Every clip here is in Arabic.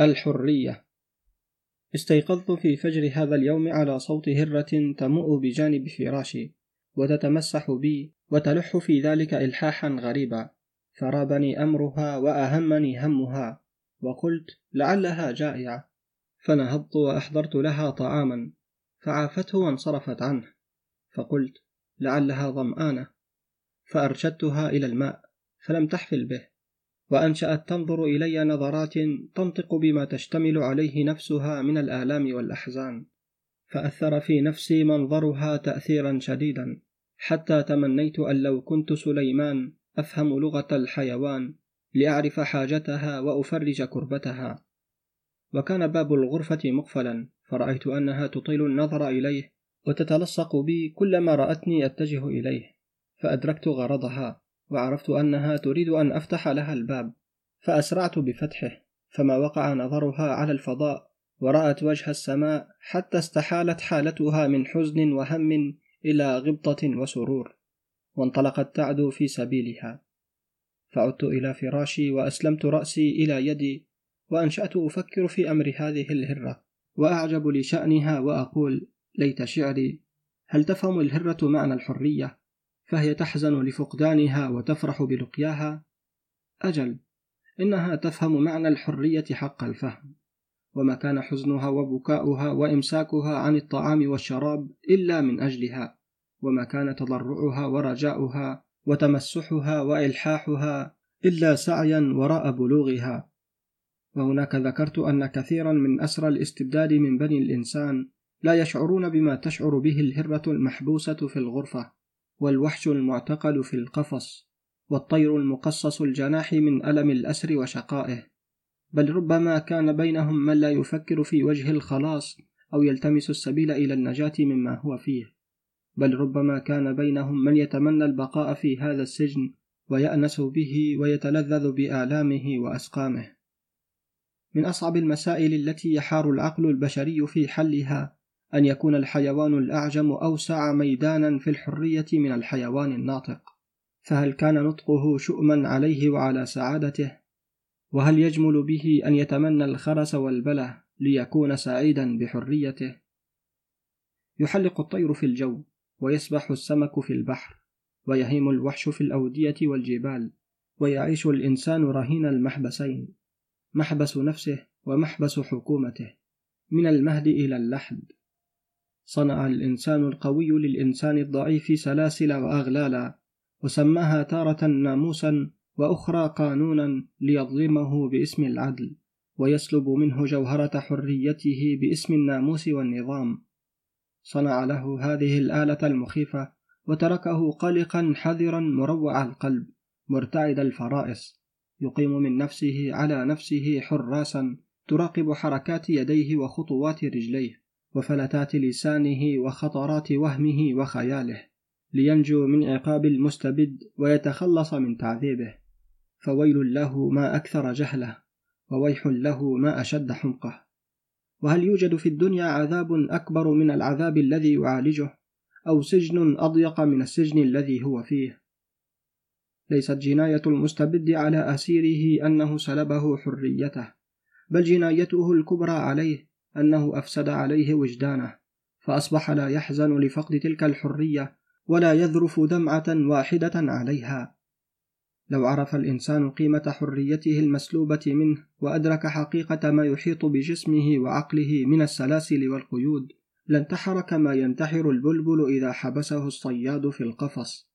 الحرية. استيقظت في فجر هذا اليوم على صوت هرة تموء بجانب فراشي وتتمسح بي وتلح في ذلك إلحاحا غريبا. فرابني أمرها وأهمني همها وقلت لعلها جائعة. فنهضت وأحضرت لها طعاما فعافته وانصرفت عنه. فقلت لعلها ظمآنة. فأرشدتها إلى الماء فلم تحفل به. وأنشأت تنظر إلي نظرات تنطق بما تشتمل عليه نفسها من الآلام والأحزان فأثر في نفسي منظرها تأثيرا شديدا حتى تمنيت أن لو كنت سليمان أفهم لغة الحيوان لأعرف حاجتها وأفرج كربتها. وكان باب الغرفة مقفلا فرأيت أنها تطيل النظر إليه وتتلصق بي كلما رأتني أتجه إليه فأدركت غرضها. وعرفت أنها تريد أن أفتح لها الباب فأسرعت بفتحه فما وقع نظرها على الفضاء ورأت وجه السماء حتى استحالت حالتها من حزن وهم إلى غبطة وسرور وانطلقت تعدو في سبيلها. فعدت إلى فراشي وأسلمت رأسي إلى يدي وأنشأت أفكر في أمر هذه الهرة وأعجب لشأنها وأقول ليت شعري هل تفهم الهرة معنى الحرية؟ فهي تحزن لفقدانها وتفرح بلقياها. أجل إنها تفهم معنى الحرية حق الفهم وما كان حزنها وبكاؤها وإمساكها عن الطعام والشراب إلا من أجلها وما كان تضرعها ورجاؤها وتمسحها وإلحاحها إلا سعيا وراء بلوغها. وهناك ذكرت أن كثيرا من أسرى الاستبداد من بني الإنسان لا يشعرون بما تشعر به الهرة المحبوسة في الغرفة. والوحش المعتقل في القفص والطير المقصص الجناح من ألم الأسر وشقائه. بل ربما كان بينهم من لا يفكر في وجه الخلاص أو يلتمس السبيل إلى النجاة مما هو فيه. بل ربما كان بينهم من يتمنى البقاء في هذا السجن ويأنس به ويتلذذ بآلامه وأسقامه. من أصعب المسائل التي يحار العقل البشري في حلها أن يكون الحيوان الأعجم أوسع ميدانا في الحرية من الحيوان الناطق. فهل كان نطقه شؤما عليه وعلى سعادته؟ وهل يجمل به أن يتمنى الخرس والبلة ليكون سعيدا بحريته؟ يحلق الطير في الجو ويسبح السمك في البحر ويهيم الوحش في الأودية والجبال ويعيش الإنسان رهين المحبسين. محبس نفسه ومحبس حكومته من المهد إلى اللحد. صنع الإنسان القوي للإنسان الضعيف سلاسل وأغلالا وسماها تارة ناموسا وأخرى قانونا ليظلمه باسم العدل ويسلب منه جوهرة حريته باسم الناموس والنظام. صنع له هذه الآلة المخيفة وتركه قلقا حذرا مروع القلب مرتعد الفرائس يقيم من نفسه على نفسه حراسا تراقب حركات يديه وخطوات رجليه. وفلتات لسانه وخطرات وهمه وخياله لينجو من عقاب المستبد ويتخلص من تعذيبه. فويل له ما أكثر جهله وويح له ما أشد حمقه. وهل يوجد في الدنيا عذاب أكبر من العذاب الذي يعالجه؟ أو سجن أضيق من السجن الذي هو فيه؟ ليست جناية المستبد على أسيره أنه سلبه حريته بل جنايته الكبرى عليه. أنه أفسد عليه وجدانه فأصبح لا يحزن لفقد تلك الحرية ولا يذرف دمعة واحدة عليها. لو عرف الإنسان قيمة حريته المسلوبة منه وأدرك حقيقة ما يحيط بجسمه وعقله من السلاسل والقيود لانتحر كما ينتحر البلبل إذا حبسه الصياد في القفص.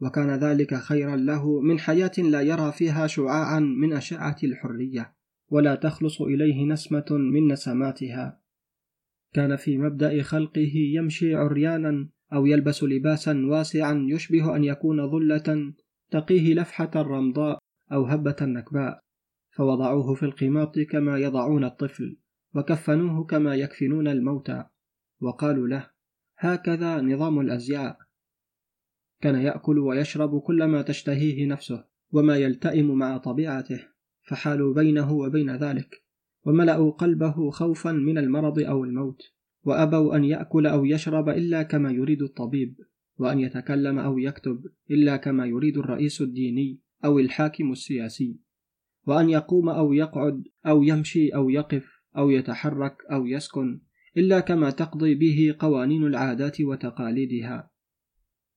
وكان ذلك خيرا له من حياة لا يرى فيها شعاعا من أشعة الحرية. ولا تخلص إليه نسمة من نسماتها. كان في مبدأ خلقه يمشي عريانا أو يلبس لباسا واسعا يشبه أن يكون ظلة تقيه لفحة الرمضاء أو هبة النكباء فوضعوه في القماط كما يضعون الطفل وكفنوه كما يكفنون الموتى. وقالوا له هكذا نظام الأزياء. كان يأكل ويشرب كل ما تشتهيه نفسه وما يلتئم مع طبيعته. فحالوا بينه وبين ذلك وملأوا قلبه خوفا من المرض أو الموت وأبوا أن يأكل أو يشرب إلا كما يريد الطبيب وأن يتكلم أو يكتب إلا كما يريد الرئيس الديني أو الحاكم السياسي وأن يقوم أو يقعد أو يمشي أو يقف أو يتحرك أو يسكن إلا كما تقضي به قوانين العادات وتقاليدها.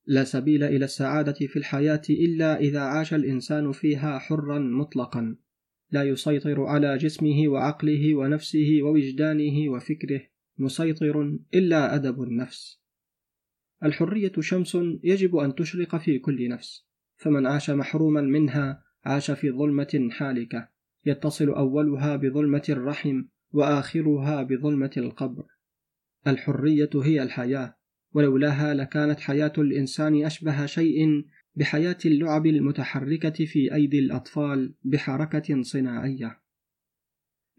لا سبيل إلى السعادة في الحياة إلا إذا عاش الإنسان فيها حرا مطلقا. لا يسيطر على جسمه وعقله ونفسه ووجدانه وفكره مسيطر إلا أدب النفس. الحرية شمس يجب أن تشرق في كل نفس فمن عاش محروما منها عاش في ظلمة حالكة يتصل أولها بظلمة الرحم وآخرها بظلمة القبر. الحرية هي الحياة ولولاها لكانت حياة الإنسان أشبه شيء بحياة اللعب المتحركة في أيدي الأطفال بحركة صناعية.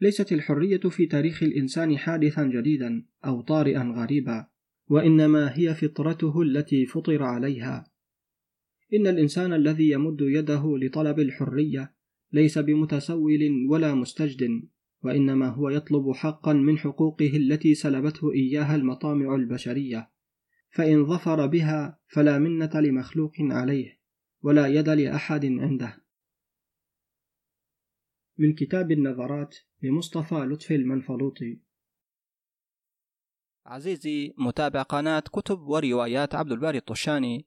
ليست الحرية في تاريخ الإنسان حادثا جديدا أو طارئا غريبا، وإنما هي فطرته التي فطر عليها. إن الإنسان الذي يمد يده لطلب الحرية ليس بمتسول ولا مستجد، وإنما هو يطلب حقا من حقوقه التي سلبته إياها المطامع البشرية. فإن ظفر بها فلا منة لمخلوق عليه ولا يد لأحد عنده. من كتاب النظرات لمصطفى لطفي المنفلوطي. عزيزي متابع قناة كتب وروايات عبد الباري الطشاني.